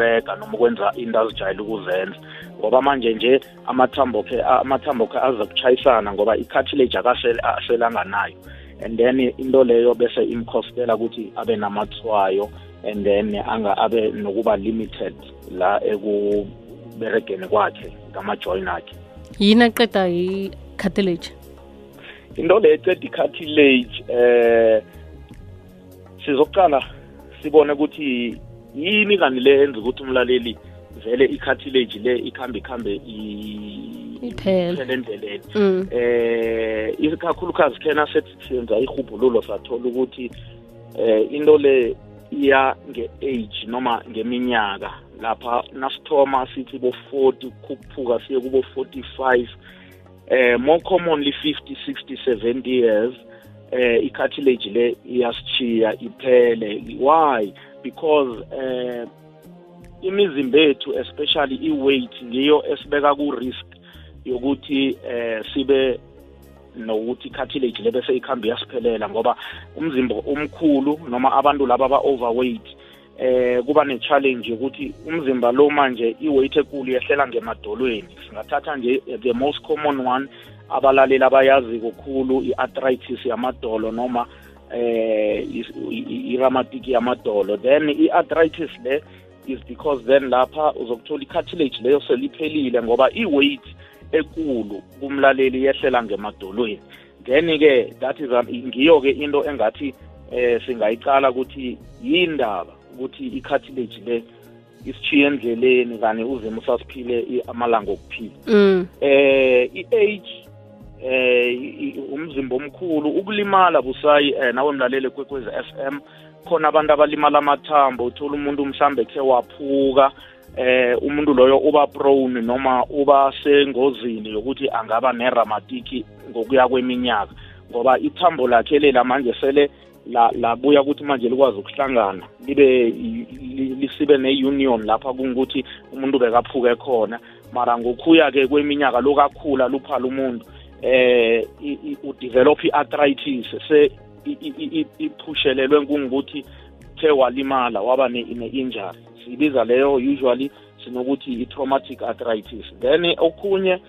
bega noma ukwenza into azijayele ukuzenza. Ngoba manje nje amathambo ke amathambo ke aza kuchayisana ngoba i-cartilage akaselanganayo and then into leyo bese imkhostela ukuthi abe namathwayo and then anga abe nokuba limited la ekuberegeni kwakhe ngama-join akhe. Yini aqeda i-cartilage into leyo eceda i-cartilage eh sizokuqala sibone ukuthi yini kani le enza ukuthi umlaleli vele i-cartilage le ikhambe ikhambe iphele. endleleni? Um ikakhulukazi khena sethi senza ihubhululo sathola ukuthi um into le iya nge-age noma ngeminyaka. Lapha nasithoma sithi bo-40 kukhuphuka siye kubo-45 eh more commonly 50 60 70 years eh i-cartilage le iyasichiya iphele. Why because eh imizimba yethu especially i-weight ngiyo esibeka ku-risk yokuthi eh sibe nokuthi i-cartilage le bese ikhambi yasiphelela ngoba umzimba omkhulu noma abantu laba aba-overweight eh kuba ne-challenge yokuthi umzimba lo manje i-weight enkulu yehlela ngemadolweni. Singathatha nje the most common one abalaleli abayazi kukhulu i-arthritis yamadolo noma eh iramatiki yamadolo. Then i-arthritis le is because then lapha uzokuthola i-cartilage leyo seliphelile ngoba i-weight ekulu kumlaleli yehlela ngemadolweni. Then-ke that is ngiyo-ke into engathi eh singayicala ukuthi yindaba ukuthi i-cartilage le isishiye endleleni kanye uzima usasiphile amalanga okuphila. Mm. eh i-age eh umzimba omkhulu ukulimala busayi eh, nawe mlalele kwekwezi FM khona abantu abalimala amathambo uthola umuntu mhlambe khe waphuka eh umuntu loyo uba prone noma uba sengozini yokuthi angaba neramatiki ngokuya kweminyaka. Ngoba ithambo lakhe lela manje sele la labuya ukuthi manje likwazi ukuhlangana libe lisibe ne-union lapha kungukuthi umuntu bekaphuke khona. Mara ngokhuya ke kweminyaka lokakhula luphala umuntu. Eh udevelop i-arthritis se iphushelelwe kungukuthi the walimala waba ne-injury sibiza leyo usually sinokuthi i-traumatic arthritis. Then okunye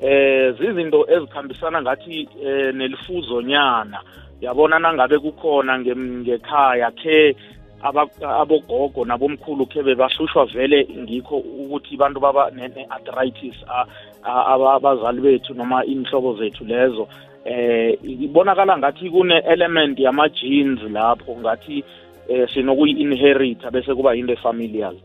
eh zizinto ezikhambisana ngathi eh, nelifuzonyana yabona nangabe kukhona ngekhaya khe abogogo nabomkhulu khe bebahlushwa vele ngikho ukuthi abantu baba ne-arthritis abazali bethu noma inhlobo zethu lezo. Eh ibonakala ngathi kune-element yama-genes lapho ngathi eh sinokuyi-inherita bese kuba yinto familial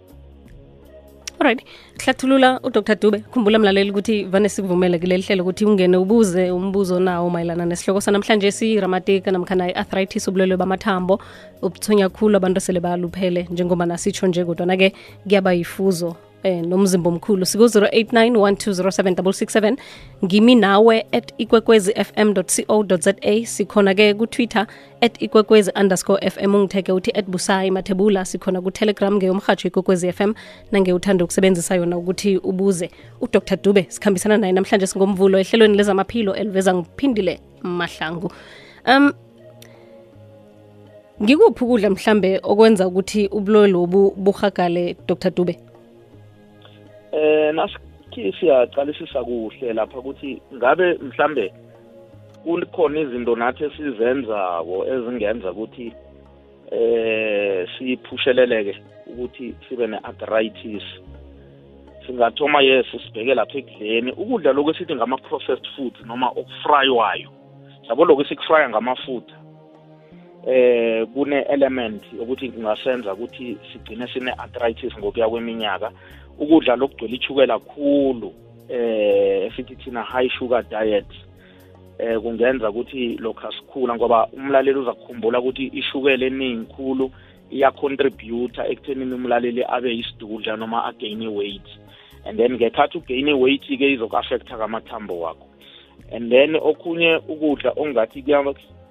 alright. Hlathulula udr. Dube. Khumbula mlaleli ukuthi vane sikuvumele kuleli hlelo ukuthi ungene ubuze umbuzo nawo mayelana nesihloko sanamhlanje siyiramatika namkhana i-arthritis ubulwelwe bamathambo ubuthonya khulu abantu sele baluphele njengoba nasitsho nje kodwana-ke kuyaba yifuzo eh nomzimba omkhulu siku-089 1207667 ngimi nawe at ikwekwezi fm co za sikhona-ke kutwitter at ikwekwezi underscore fm ungitheke uthi at busayi mathebula. Sikhona kutelegram ngeyomhatsho ikwekwezi fm nangeuthanda ukusebenzisa yona ukuthi ubuze udr. Dube sikhambisana naye namhlanje singomvulo ehlelweni lezamaphilo eliveza ngiphindile mahlangu. Um ngikuphi ukudla mhlambe okwenza ukuthi ubulolo lobu buhagale dr. Dube eh nasikhi siyaqalisisa kuhle lapha ukuthi ngabe mhlambe kukhona izinto nathi esizenzako ezingenza ukuthi eh siphusheleleke ukuthi sibe ne-arthritis. Singathoma yes sibheke lapha ekudleni. Ukudla lokhu esithi ngama-processed foods noma okufraywayo yabo lokhu esikufraya ngamafutha eh kune-element yokuthi kungasenza ukuthi sigcine sine-arthritis ngokuya kweminyaka. Ukudla lokugcwele ichukela kakhulu eh esithi thina high sugar diet eh kungenza ukuthi lokho asikhula ngoba umlaleli uza kukhumbula ukuthi ishukela eningi khulu iya-contributor ekuthenini umlaleli abe yisidudla noma again weight. And then ngekhathi ugain weight-ke izoku-affecta kamathambo wakho. And then okunye ukudla ongathi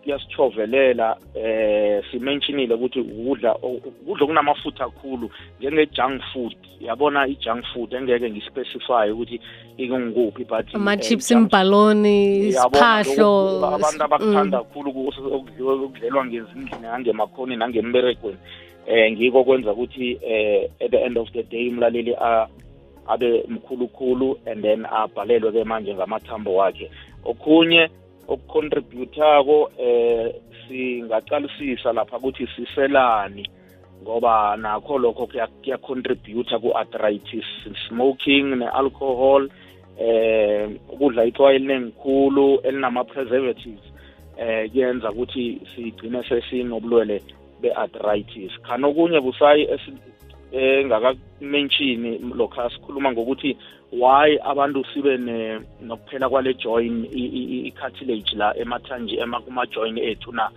kuyasichovelela eh simentionile ukuthi ukudla ukudla okunamafutha kakhulu njenge-junk food. Yabona i-junk food engeke ngispecify ukuthi ikungikuphi but ama-chips imbhaloni isiphahlo abantu abakuthanda kakhulu okudliwa ngezindlini nangemakhoni nangemberegweni. Eh ngiko kwenza ukuthi eh at the end of the day umlaleli abe mkhulukhulu and then abhalelwe ke manje ngamathambo wakhe. Okhunye okucontributako eh singaqalisisa lapha ukuthi siselani ngoba nakho lokho kuyacontributa ku-arthritis smoking ne-alcohol eh ukudla itswayi elinengikhulu elinama-preservatives eh kuyenza ukuthi sigcine sesinobulwele be-arthritis. Khani okunye busayi engakakumenshini lokho sikhuluma ngokuthi why abantu sibe nokuphela kwale join i-cartilage la emathanji kuma-join ethu na.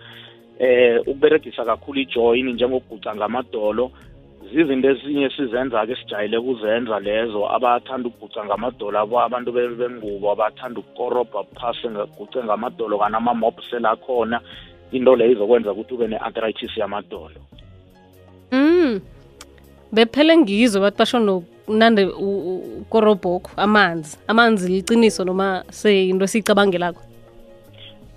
Eh ukuberegisa kakhulu ijoin njengokuguca ngamadolo zizinto ezinye sizenza-ke sijayele ukuzenza lezo. Abathanda ukuguca ngamadolo abo abantu bengubo abathanda ukukorobha phasi guce ngamadolo kana ama-mobsel akhona into leyo izokwenza ukuthi ube ne-arthritis yamadolo. Mm. Bephele ngizwe bathi basho nokunande ukorobhokho amanzi. Amanzi liciniso noma seyinto esiyicabangelako?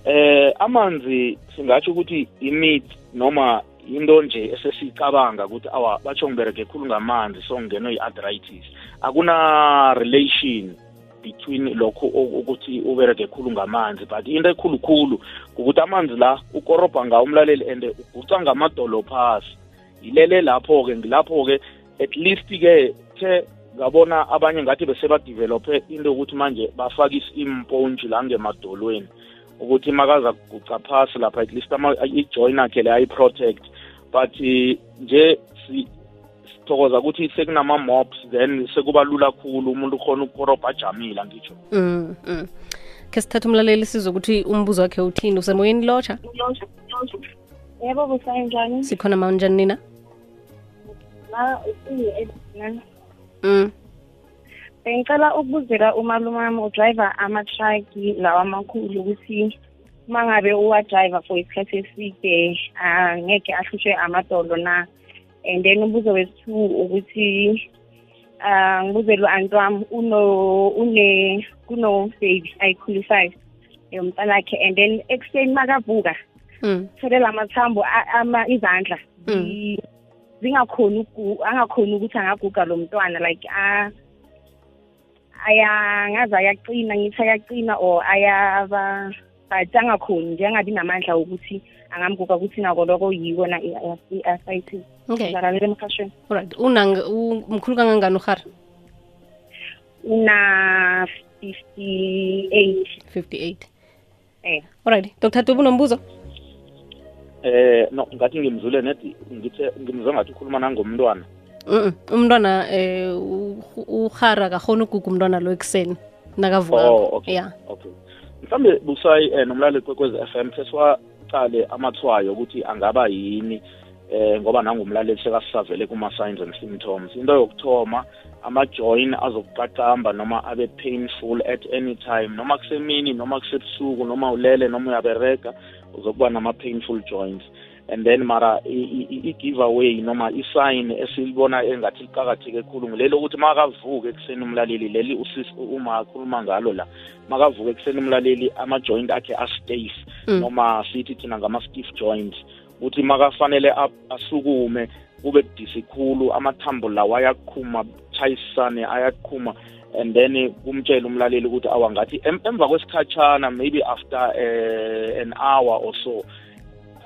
Eh amanzi singatsho ukuthi imit noma into nje esesicabanga ukuthi awa batsho ngibereke khulu ngamanzi so ngingenwe yi-arthritis akuna relation between lokho ukuthi ubereke khulu ngamanzi but into ekhulukhulu ukuthi amanzi la ukorobha ngawo umlaleli and uguca ngamadolo phasi. Yilele lapho-ke ngilapho-ke at least-ke the ngabona abanye ngathi besebadevelophe into yokuthi manje bafake impontshi la ngemadolweni. Ukuthi makaza kuguca phasi lapha at least i-join akhe le ayi-protect. But nje sithokoza ukuthi sekunama-mobs then sekuba lula khulu umuntu ukhona ukukorobha ajamile angitsho mm, mm. khe sithatha umlaleli sizokuthi umbuzo wakhe uthini? Usemoyeni lotsha? Yebo busayinjani sikhona maunjani nina mm. Bengicela ukubuzela umalume wami udrayiva ama-truck lawa amakhulu ukuthi uma ngabe uwa-driver for isikhathi eside angeke ahlushwe amadolo na? And then umbuzo wesi-two ukuthi uh ngibuzele u-anti wami uno une kuno-baby ayikhulisayo yomntana wakhe and then ekuseni makavuka thole lamathambo ama izandla zingakhoni angakhoni ukuthi angaguga lo mntwana like ayangaze ayaqina ngithi ayaqina or ayaba but angakhoni nje angabi namandla wokuthi angamguga ukuthi nako loko yikona i-arthritis okay. Ngilalela emhashweni alright mkhulu kangangani uhara? Una 58 58 eh. Alright dr dubu nombuzo eh no ngathi ngimzule nedi ngithe ngimzwe ngathi ukhuluma nangomntwana. Mm umntwana eh uhara kakhona ugugu umntwana lo ekuseni nakavuka oh okay. Yeah. Okay. Mhlambe busayi eh, nomlaleli kwekwezi FM sesiwaqale amathwayo ukuthi angaba yini eh ngoba nangumlaleli sekasisavele kuma-signs and symptoms. Into yokuthoma ama-join azokuqaqamba noma abe painful at any time. Noma kusemini noma kusebusuku noma ulele noma uyabereka uzokuba nama-painful joints. And then mara i-giveaway noma i-sign esilibona engathi liqakatheke khulu ngilelo ukuthi makavuka ekuseni umlaleli leli uma akhuluma ngalo la makavuka ekuseni umlaleli ama-joint akhe astiff noma sithi thina ngama-stiff joints ukuthi makafanele asukume kube budisi khulu amathambo lawa ayaqhuma chayisane ayaqhuma and then kumtshela umlaleli ukuthi awangathi emva kwesikhatshana maybe after uh, an hour or so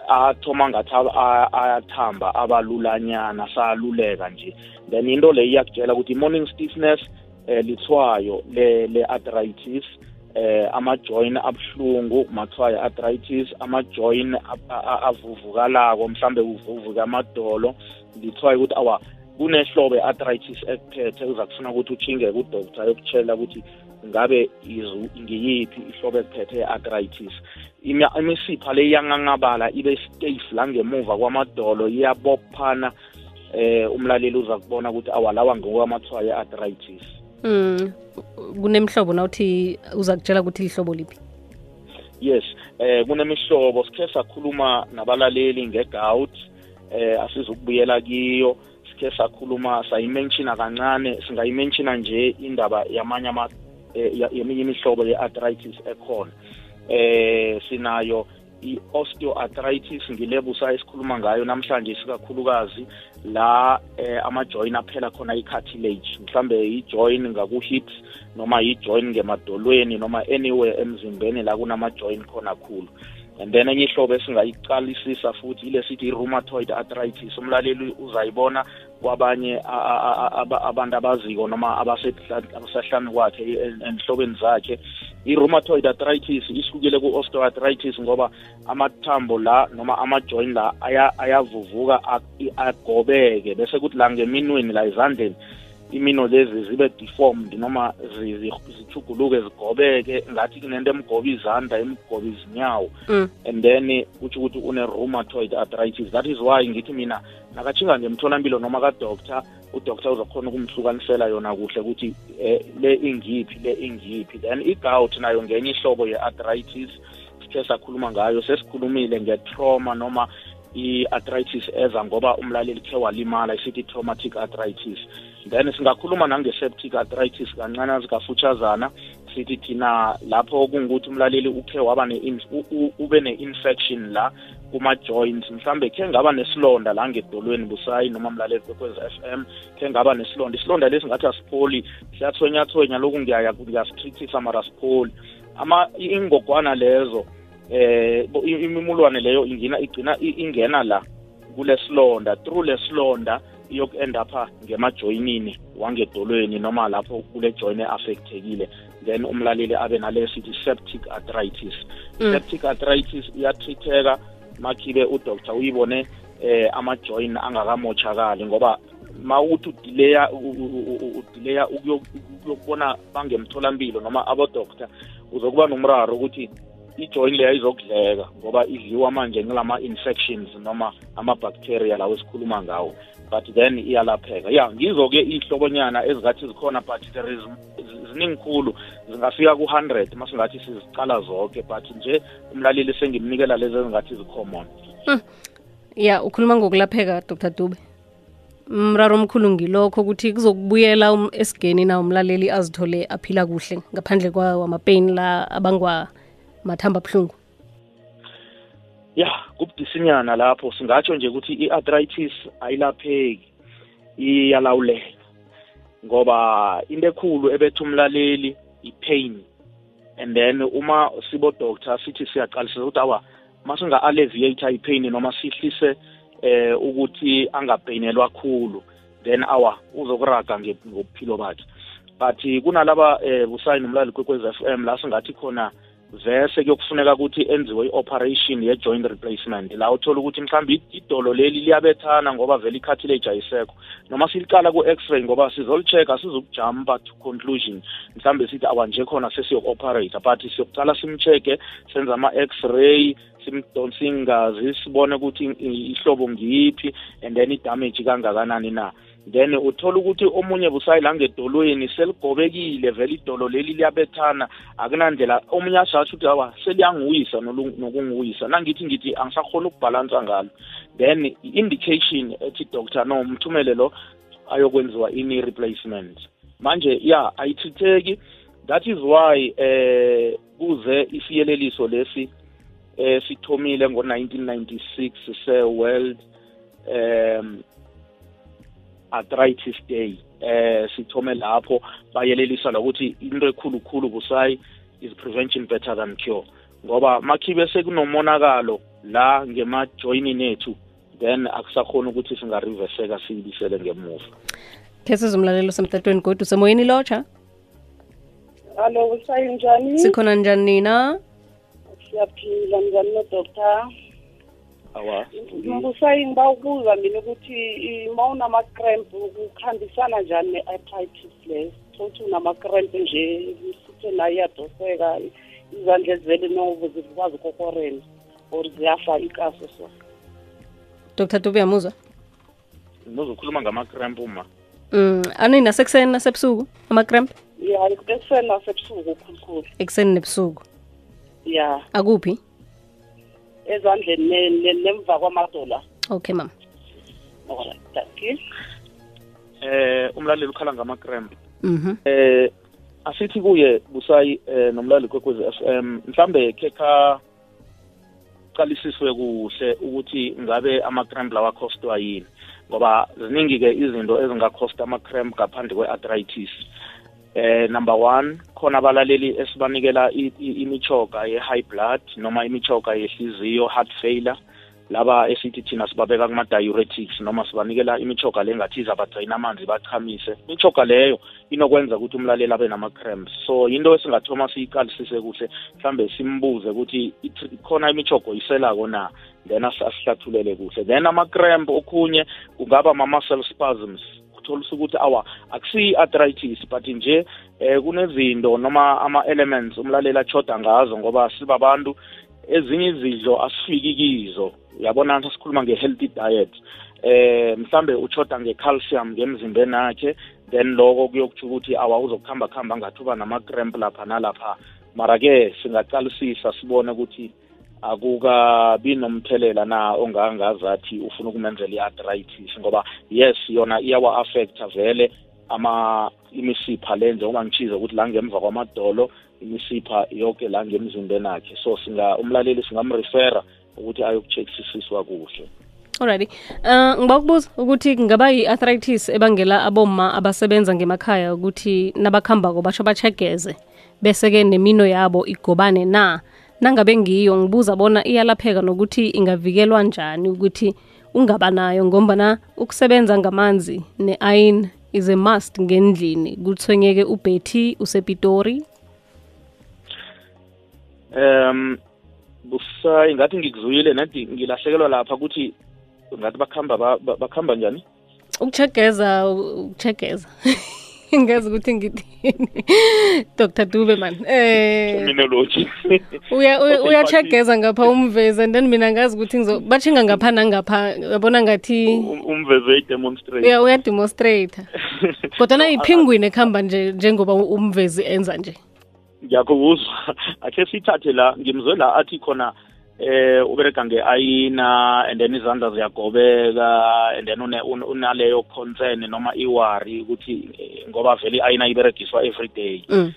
athoma ngathi ayathamba abalulanyana saluleka nje. Then into le iyakutshela ukuthi i-morning stiffness eh lithwayo le-arthritis eh ama-join abuhlungu mathwayo arthritis ama-join avuvukalako mhlambe uvuvuka amadolo lithwayo ukuthi awa kunehlobo e-arthritis ekuphethe uza kufuna ukuthi uchingeke doctor ayokutshela ukuthi ngabe ngiyiphi ihlobo ekuphethe i-arthritis imisipha le iyanganqabala ibe stiff la ngemuva kwamadolo iyabophana eh umlaleli uza kubona ukuthi awalawa ngokwamathwayo arthritis mm kunemihlobo nawuthi uza kutshela ukuthi lihlobo liphi? Yes eh kunemihlobo. Sikhe sakhuluma nabalaleli ngegout eh asizukubuyela kiyo sikhe sakhuluma sayimenshina kancane singayimenshina nje indaba yamanye ama yeminye imihlobo ye-arthritis ekhona. Eh sinayo i-osteoarthritis ngilebusa esikhuluma ngayo namhlanje sikakhulukazi la eh, ama-join aphela khona i-cartilage mhlambe i-join ngaku-hips noma i-join ngemadolweni noma anywhere emzimbeni la kunama-join khona khulu. And then enye ihlobo esingayiqalisisa futhi ile sithi i-rheumatoid arthritis umlaleli uzayibona kwabanye abantu abaziko noma abasehlanu kwakhe enhlobeni zakhe. I-rheumatoid arthritis isukile ku-osteoarthritis ngoba amathambo la noma ama-join la ayavuvuka agobeke. Bese kuthi la ngeminweni la ezandleni imino lezi zibe deformed noma zithuguluke zigobeke ngathi kunento emgoba izanda emgoba izinyawo. Mm. and then kutsho ukuthi une-rheumatoid arthritis. That is why ngithi mina nakachinga ngemtholampilo noma kadoctor udoktor uzokhona ukumhlukanisela yona kuhle ukuthi eh, le ingiphi le ingiphi. Then i-gout nayo ngenye ihlobo ye-arthritis sithe sakhuluma ngayo sesikhulumile nge-trauma noma i-arthritis eza ngoba umlaleli khe walimala isithi traumatic arthritis then singakhuluma nange-septic arthritis kancane zikafutshazana. Sithi thina lapho kungukuthi umlaleli ukhe waba ne ube ne-infection la kuma-joints. Mhlambe khe ngaba nesilonda la ngedolweni busayi noma mlaleli kwekwez f m khe ngaba nesilonda. Isilonda lesi ngathi asipholi siyathwenyathwenya loku ngiyasitrithisa mara sipholi ama ingogwana lezo eh imimulwane leyo ingina igcina ingena la kule silonda through le silonda iyoku-end apha ngemajoyinini wangedolweni noma lapho kule join e-affectekile then umlaleli abe nale sithi septic arthritis mm. septic arthritis iyatritheka makhibe udoktor uyibone eh ama-join angakamotshakali ngoba ma uthi udileya udileya ukuyokubona bangemtholampilo noma abodoktor uzokuba nomraro ukuthi ijoin leyo izokudleka ngoba idliwa manje ngilama-infections noma ama-bacteria lawo esikhuluma ngawo but then iyalapheka. Ya ngizo-ke iy'hlobonyana ezingathi zikhona but there is zingafika ku-hundred masingathi sizicala zonke but nje umlaleli sengimnikela lezi ezingathi zicommon hmm. ya ukhuluma ngokulapheka dr. Dube. Mraro omkhulu ngilokho ukuthi kuzokubuyela um, esigeni na umlaleli azithole aphila kuhle ngaphandle kwamapeyini amapeyini la abangwa mathamba ya kubudisinyana lapho. Singatsho nje ukuthi i-arthritis ayilapheki iyalawuleka. Ngoba into ekhulu ebetha umlaleli i-pain. And then uma sibo-doctor sithi siyaqalisisa ukuthi awa masinga-alleviata i-pain noma sihlise eh ukuthi angapeyinelwa khulu then awa uzokuraga ngobuphilo bakhe. But kunalaba eh busayi nomlali kwekwez f m la singathi khona vese kuyokufuneka ukuthi enziwe i-operation ye-joint replacement. La uthola ukuthi mhlawumbe idolo leli liyabethana ngoba vele i-cartilage ayisekho noma siliqala ku-x-ray ngoba sizolicheck-a sizokujumpa to conclusion. Mhlawumbe sithi awanje khona sesiyoku-operate but siyokucala simcheck-e senze ama-x-ray simdonse ingazi sibone ukuthi ihlobo ngiyiphi and then idamage kangakanani na. Then uthola ukuthi omunye busayi la ngedolweni seligobekile vele idolo leli liyabethana. Akunandlela omunye asasho ukuthi awa seliyangiwisa nokungiwisa nangithi ngithi angisakhona ukubhalansa ngalo. Then i-indication ethi doctor no mthumele lo ayokwenziwa ini replacement manje ya ayithitheki. That is why eh kuze isiyeleliso lesi eh sithomile ngo-1996 se-world um arthritis day. Eh sithome lapho. Bayelelisa lokuthi into ekhulukhulu busayi is prevention better than cure. Ngoba makhibe sekunomonakalo la ngemajoyinini ethu then akusakhona ukuthi singariveseka siyibisele ngemuva. Khe sizumlalelo semtatweni kodwa usemoyeni lotsha. Alo usayi njani? Sikhona njani nina siyaphila njani nodoctor? Awa. Ngusayi ngiba ukubuza mina ukuthi uma unama-cramp kukhambisana njani ne-arthritis le? Sokuthi unama-cramp nje sithe nayo iyadoseka izandla ezivele novo zikwazi ukokorena or ziyafa ikaso so. Dr dube yamuzwa nozokhuluma ngama-cramp uma. Um ani nasekuseni nasebusuku? Ama-cramp? Ya ekuseni nasebusuku khulukhulu. Ekuseni nebusuku. Ya. Akuphi ezandleni nemva kwamadola. Okay mama alright thank you. Eh umlaleli ukhala ngama-cramp mhm eh asithi kuye busayi eh nomlaleli kwekwezi FM mhlambe khe kha kuqalisiswe kuhle ukuthi ngabe ama-cramp lawa costwa yini? Ngoba ziningi-ke izinto ezingakhosta ama-cramp ngaphandle kwe-arthritis. Eh number one khona abalaleli esibanikela imichoga ye-high blood noma imichoga yehliziyo heart failure. Laba esithi thina sibabeka kuma-diuretics noma sibanikela imichoga le ngathi izabadrayina amanzi bachamise imichoga leyo inokwenza ukuthi umlaleli abe nama-cramps. So into esingathoma siyiqalisise kuhle mhlambe simbuze ukuthi khona imichogo yiselako na? Then asihlathulele kuhle. Then ama-cramp okhunye kungaba ma-muscle spasms. Utholisa ukuthi awa akusiyi-arthritis but nje eh kunezinto noma ama-elements umlaleli achoda ngazo ngoba sibabantu ezinye izidlo asifiki kizo. Uyabona sikhuluma nge-healthy diet. Eh mhlambe uchoda nge-calcium ngemzimbeni akhe then loko kuyokutsho ukuthi awa uzokuhamba kuhamba ngathi uba nama-cramp lapha nalapha. Mara-ke singaqalisisa sibone ukuthi akukabi nomthelela na ongangazathi ufuna ukumenzela i-arthritis ngoba yes yona iyawa-affecta vele ama imisipha le njengoba ngitshize ukuthi la ngemva kwamadolo imisipha yonke la ngemzimbeni akhe so singa umlaleli singamrefera ukuthi ayokucheckisiswa kuhle Alrighty. Uh ngiba ukubuza ukuthi kungaba yi-arthritis ebangela aboma abasebenza ngemakhaya ukuthi nabakhambako basho bachegeze bese ke nemino yabo igobane na nangabe ngiyo ngibuza bona iyalapheka nokuthi ingavikelwa njani ukuthi ungaba nayo ngombana ukusebenza ngamanzi ne-iron is a must ngendlini. Kuthwenyeke ubhetty usepitori? Um busayi ngathi ngikuzuyile nathi ngilahlekelwa lapha ukuthi ngathi bakhamba bakhamba njani? Ukuchegeza ukuchegeza ngazi ukuthi ngithini dr dube man eh terminology uyachegeza ngapha umvezi and then mina ngazi ukuthi ngizo bathinga ngapha nangapha yabona ngathi umvezi uyademonstrate ya uyademonstrate kodwa yiphingwini ekuhamba nje njengoba umvezi enza nje. Ngiyakuzwa akhe sithathe la ngimzwe la athi khona eh ubereka nge-ayina and then izandla ziyagobeka and then unaleyo concern noma iwari ukuthi ngoba vele i-ayina iberegiswa every day. Mm.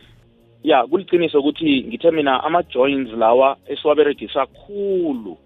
ya kuliciniso ukuthi ngithe mina ama-joints lawa esiwaberegisa khulu.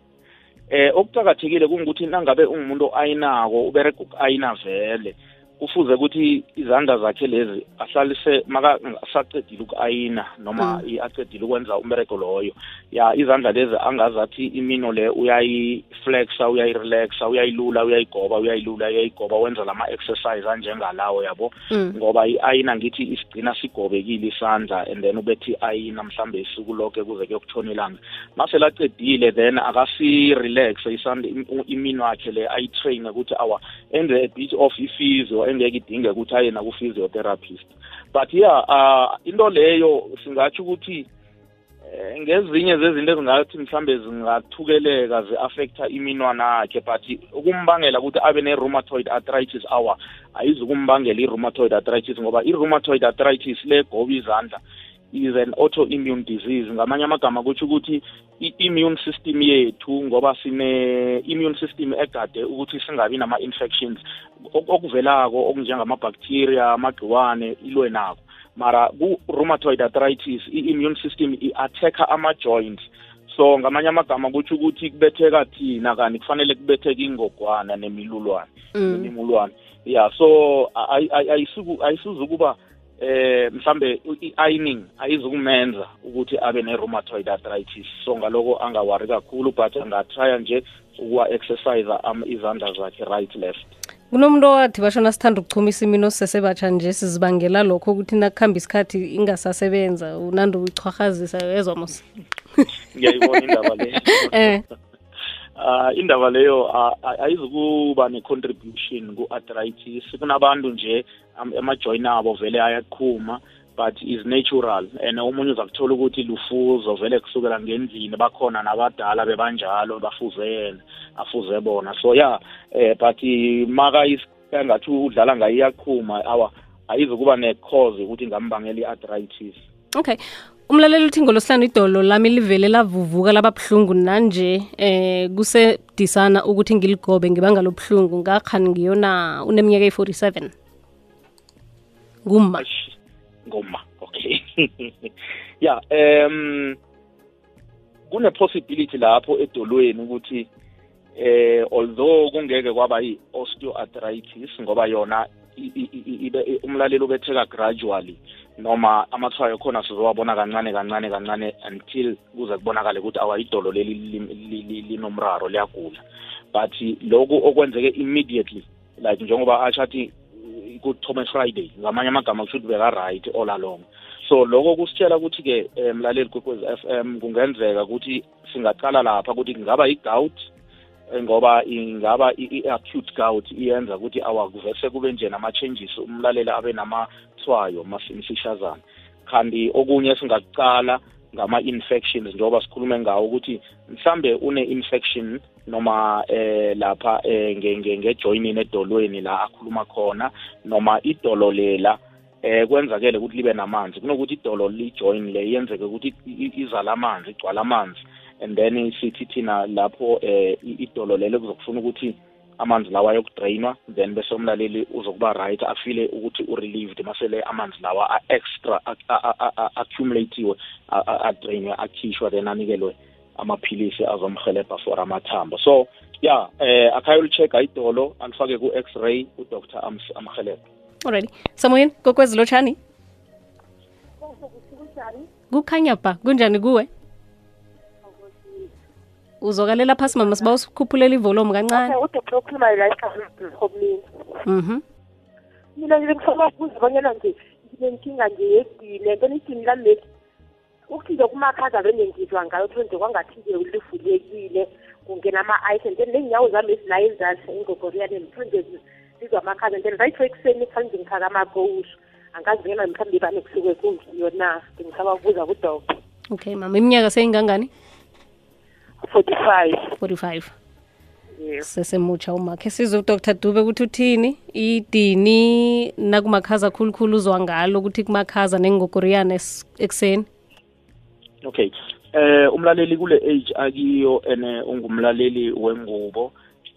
Eh okuqakathekile kungukuthi nangabe ungumuntu o-ayinako ubereka uku-ayina vele. Kufuze ukuthi izandla zakhe lezi ahlalise maka asaqedile uku-ayina noma mm. aqedile ukwenza umbereko loyo ya izandla lezi angazathi imino le uyayiflexa uyayirelaxa uyayilula uyayigoba uyayilula uyayigoba wenza lama-exercise anjengalawo yabo mm. ngoba i-ayina ngithi isigcina sigobekile isandla and then ubethi i-ayina mhlambe isuku lonke kuze kuyokutshona ilanga maselaqedile then akasirelaxe imino yakhe le ayitraine ukuthi awa enze a bit of ifizio engeke idinge ukuthi aye naku-physiotherapist but yeah uh, into leyo singatsho ukuthi ngezinye zezinto ezingathi mhlambe zingathukeleka zi-affecta iminwana yakhe but ukumbangela ukuthi abe ne-rheumatoid arthritis awa ayizukumbangela i-rheumatoid arthritis ngoba i-rheumatoid arthritis le goba izandla is an autoimmune disease. Ngamanye amagama kutsho ukuthi i-immune system yethu ngoba sine-immune system egade ukuthi singabi nama-infections okuvelako okunjengamabacteria amagciwane ilwe nako. Mara ku-rheumatoid arthritis i-immune system i-attacka ama-joints. So ngamanye amagama kutsho ukuthi kubetheka thina kani kufanele kubetheka ingogwana nemilulwane nemilulwane ya so ayisuzukuba eh mhlambe i-ironing ayizukumenza ukuthi abe ne-rheumatoid arthritis. So ngaloko angawari kakhulu but angatrya nje ukuwa-exercise izandla zakhe right left. Kunomuntu owathi bashona sithanda ukuchumisa imino sisesebatsha nje sizibangela lokho ukuthi nakuhamba isikhathi ingasasebenza unandi uyichwarhazisa yezwa mos. Ngiyayibona indaba leyo eh. Uh indaba leyo ayizukuba ne-contribution ku-arthritis. Kunabantu nje emajoyini abo vele ayaqhuma but is natural. And omunye uzakuthola ukuthi lufuzo vele kusukela ngendlini bakhona nabadala bebanjalo bafuze yena afuze bona. So ya eh but maka udlala ngayo iyaqhuma awa ayizukuba ne-cause ukuthi ngambangela i-arthritis. Okay. Umlaleli uthi ngolosihlanu idolo lami livele lavuvuka lababuhlungu nanje eh kusedisana ukuthi ngiligobe ngibanga lobuhlungu. Ngakhani ngiyona uneminyaka eyi-47 ngumma. Ngoma okay. Ya um kune possibility lapho edolweni ukuthi eh although kungeke kwaba yi-osteoarthritis ngoba yona umlaleli ubetheka gradually noma amathwayo khona sizowabona kancane kancane kancane until kuze kubonakale ukuthi awayidolo leli linomraro liyagula. But lokhu okwenzeke immediately like njengoba asho athi ku-thomas friday ngamanye amagama kusho ukuthi beka-right all along. So lokho kusitshela ukuthi-ke um mlaleli kwekwezi f m kungenzeka ukuthi singaqala lapha ukuthi kungaba i-gout ngoba ingaba i-acute gout iyenza ukuthi awakuvese kube nje nama-changes umlaleli abe namathwayo mafishazana kanti okunye singakucala ngama-infections njengoba sikhulume ngawo ukuthi mhlambe une-infection noma eh lapha eh ngejoinini edolweni la akhuluma khona noma idolo lela eh kwenzakele ukuthi libe namanzi. Kunokuthi idolo lijoin le yenzeke ukuthi izala amanzi igcwala amanzi and then sithi thina lapho eh idolo lelo kuzokufuna ukuthi amanzi lawa ayokudrainwa then bese umlaleli uzokuba right afile ukuthi u-relieved masele amanzi lawa a-extra accumulatiwe adrainwe akhishwa then anikelwe amaphilisi azomhelebha for amathambo. So ya eh olichecua ayidolo alifake ku-x-ray udr amhelebha alright samoyeni kokwezi lotshani kukhanya ba kunjani kuwe uzokalela phasi mama siba usikhuphulele ivolume kancane. Okay udoktor okhuluma la ekhomini mhm. Mina nje ngifuna ukubuza bonyana nje nginenkinga nje yedini then idini lami leli ukuthi nje kumakhaza vele ngizwa ngayo kuthiwe nje kwangathi-ke livulekile kungena ama-ice and then ley'nyawo zami ezinayo enzasi engogoriyaneni kuthiwe nje zizwa amakhaza and then right ekuseni kufanele nje ngifake amakowushu angazi ngena mhlawumbe bane kusuke kungiyo na ngisaba ukubuza kudoktor okay mama iminyaka seyingangani? Forty-five. 45 yes. Sesemutsha umakhe sizwe udr dube ukuthi uthini? Idini nakumakhaza khulukhulu uzwa ngalo ukuthi kumakhaza nengogoriyana ekuseni? Okay. Eh umlaleli kule age akiyo ene ungumlaleli wengubo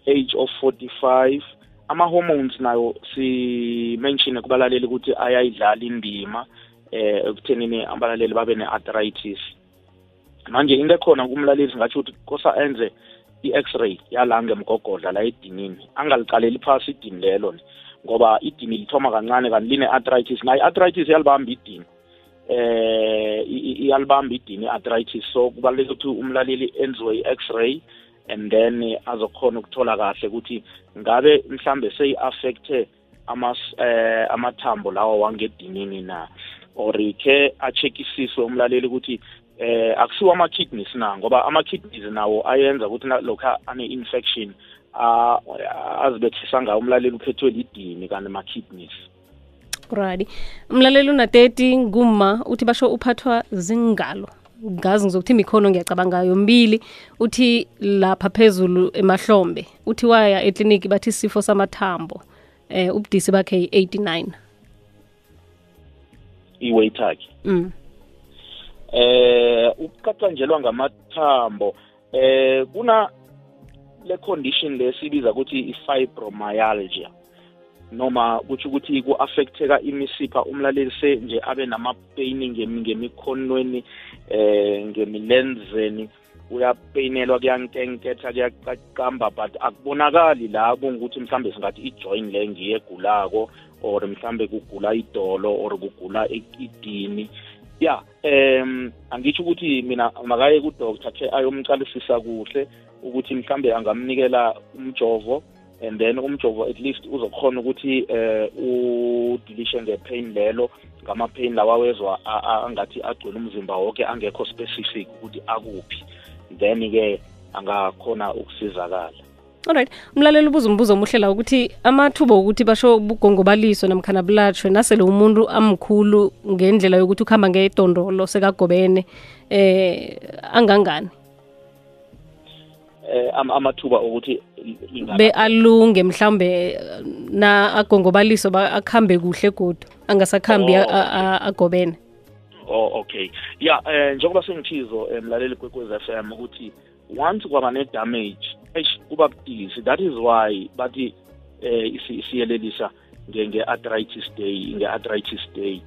age of 45 ama hormones nayo si mention kubalaleli ukuthi ayayidlala indima eh ekuthenini abalaleli babe ne-arthritis. Manje into ekhona kumlaleli singatsho ukuthi kosa enze i-x-ray yala ngemgogodla la edinini. Angalicaleli phasi idini lelo ngoba idini lithoma kancane kanti line-arthritis nayo i-arthritis iyalibamba idini eh iyalibamba idini i-arthritis. So kubaluleke ukuthi umlaleli enziwe i-x-ray and then azokhona ukuthola kahle ukuthi ngabe mhlambe seyi-affecte amas eh amathambo lawa wangedinini na? Or ke acheckisiswe umlaleli ukuthi eh akusiwa ama-kidneys na ngoba ama-kidneys nawo ayenza ukuthi lokha ane-infection azibethisa ngawo umlaleli uphethwe lidini kanti ma-kidneys right. Umlaleli una-30 nguma uthi basho uphathwa zingalo. Ngazi ngizokuthi imikhono ngiyacabanga yombili uthi lapha phezulu emahlombe uthi waya ekliniki bathi isifo samathambo. Eh ubudisi bakhe yi-89 i-weight akhe mm. Eh ukuqaqanjelwa ngamathambo eh kuna le condition lesibiza ukuthi i-fibromyalgia noma kutsho ukuthi ku-affecteka imisipha umlaleli nje abe nama-pain ngemikhonweni eh ngemilenzeni uyapeyinelwa kuyankenketha kuyaqamba but akubonakali la kungukuthi mhlambe singathi ijoin le ngiyegulako or mhlambe kugula idolo or kugula idini. Ya um angitsho ukuthi mina makaye kudoctor khe ayomcalisisa kuhle ukuthi mhlambe angamnikela umjovo and then umjovo at least uzokhona ukuthi eh udilishe ngepain lelo ngama-pain lawa wezwa angathi agcwele umzimba wonke angekho specific ukuthi akuphi. Then-ke angakhona ukusizakala. Alright. Umlaleli ubuza umbuzo omuhle la ukuthi amathuba okuthi basho bugongobaliswe namkhana bulatshwe nasele umuntu amkhulu ngendlela yokuthi ukuhamba ngedondolo sekagobene eh angangani? Eh amathuba okuthi be alunge mhlambe na agongobaliso akuhambe kuhle godu angasakhambi agobene. Oh okay. Ya eh njengoba sengithizo emlaleli kwekwez FM ukuthi once kwaba ne-damage eish kuba budisi. That is why bathi eh isiyelelisa nge-arthritis day nge-arthritis day.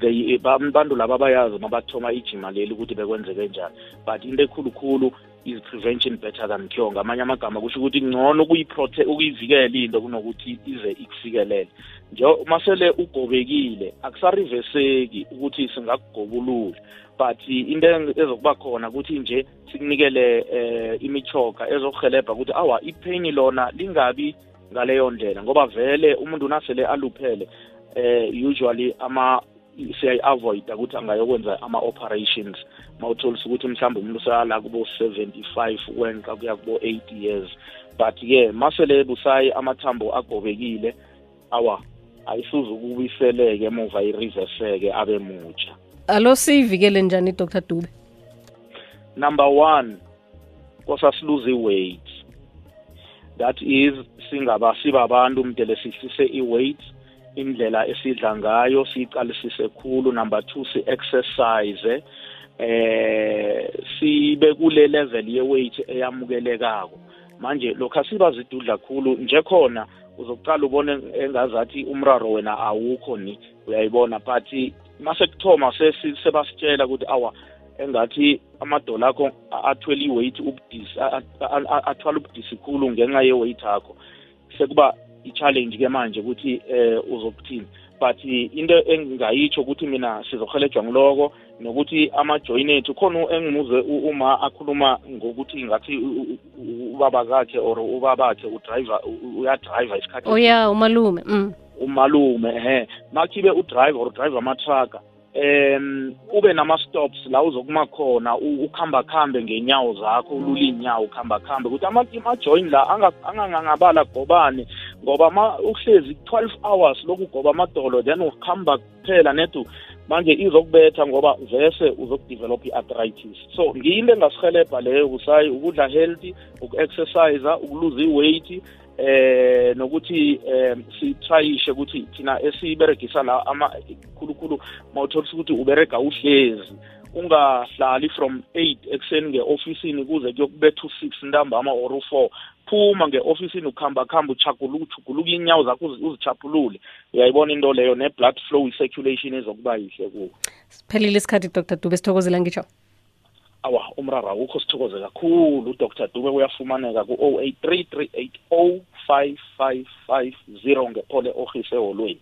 They abantu laba bayazi mabathoma ijima leli ukuthi bekwenzeke njani. But into ekhulukhulu is prevention better than cure. Ngamanye amagama kusho ukuthi ngcono ukuyivikela into kunokuthi ize ikufikelele. Nje masele ugobekile akusariveseki ukuthi singakugobulula but into ezokuba khona ukuthi nje sikunikele eh imichoka ezokuhelebha ukuthi awa ipain lona lingabi ngaleyo ndlela ngoba vele umuntu nasele aluphele eh usually ama siyayi-avoida ukuthi angayokwenza ama-operations. Mawutholisa ukuthi mhlawumbe umuntu usala kubo 75 wenka kuya kubo 80 years. But ke masele busayi amathambo agobekile awa ayisuze ukubiseleke emuva ireverseke abe mutsha. Alo siyivikele njani dr. Dube? Number one kosasiluze i-weight. That is singaba sibabantu mdele sihlise i-weight. Indlela esidla ngayo siyiqalisise khulu number two si-exercise eh sibe kule level ye-weight eyamukelekako manje lokhu asibazidudla khulu nje khona uzokuqala ubone engazathi umraro wena awukho ni uyayibona but mase kuthoma sebasitshela ukuthi awa engathi amadola akho athwele i-weight ubudisi athwala ubudisi khulu ngenxa ye-weight akho sekuba i-challenge ke manje ukuthi eh uzokuthini. But into engingayitsho ukuthi mina sizohelejwa ngiloko nokuthi ama-join ethu khona engimuze uma akhuluma ngokuthi ngathi ubaba kakhe or ubabakhe udriver uyadriver isikhathi oh ya umalume mm. umalume ehe makhibe udriver or udriver amatraka um ube nama-stops la uzokuma khona ukuhamba khambe ngenyawo zakho ulula iy'nyawo ukuhamba khambe ukuthi ama-join la angangangabala gobane ngoba ma uhlezi 12 hours lokhu ugoba amadolo then ukuhamba kuphela nedu manje izokubetha ngoba vese uzokudevelop i-arthritis. So ngiyinto engasihelebha leyo kusayi ukudla healthy uku-exercise ukuluza i-weight eh nokuthi eh sitrayishe ukuthi thina esiberegisa la ama khulukhulu mawutholisa ukuthi uberega uhlezi. Ungahlali from 8 ekuseni nge-ofisini kuze kuyokubetha u-6 ntambama or u-4 phuma nge-ofisini ukuhamba khamba uchaguluka uchuguluka inyawo zakho uzichaphulule uyayibona into leyo ne-blood flow i-circulation ezokuba yihle kuwo siphelile isikhathi dr. Dube sithokozela ngitsho. Awa umraro akukho sithokoze kakhulu. Udr dube uyafumaneka ku-083 380 5550 ngephole ohise eholweni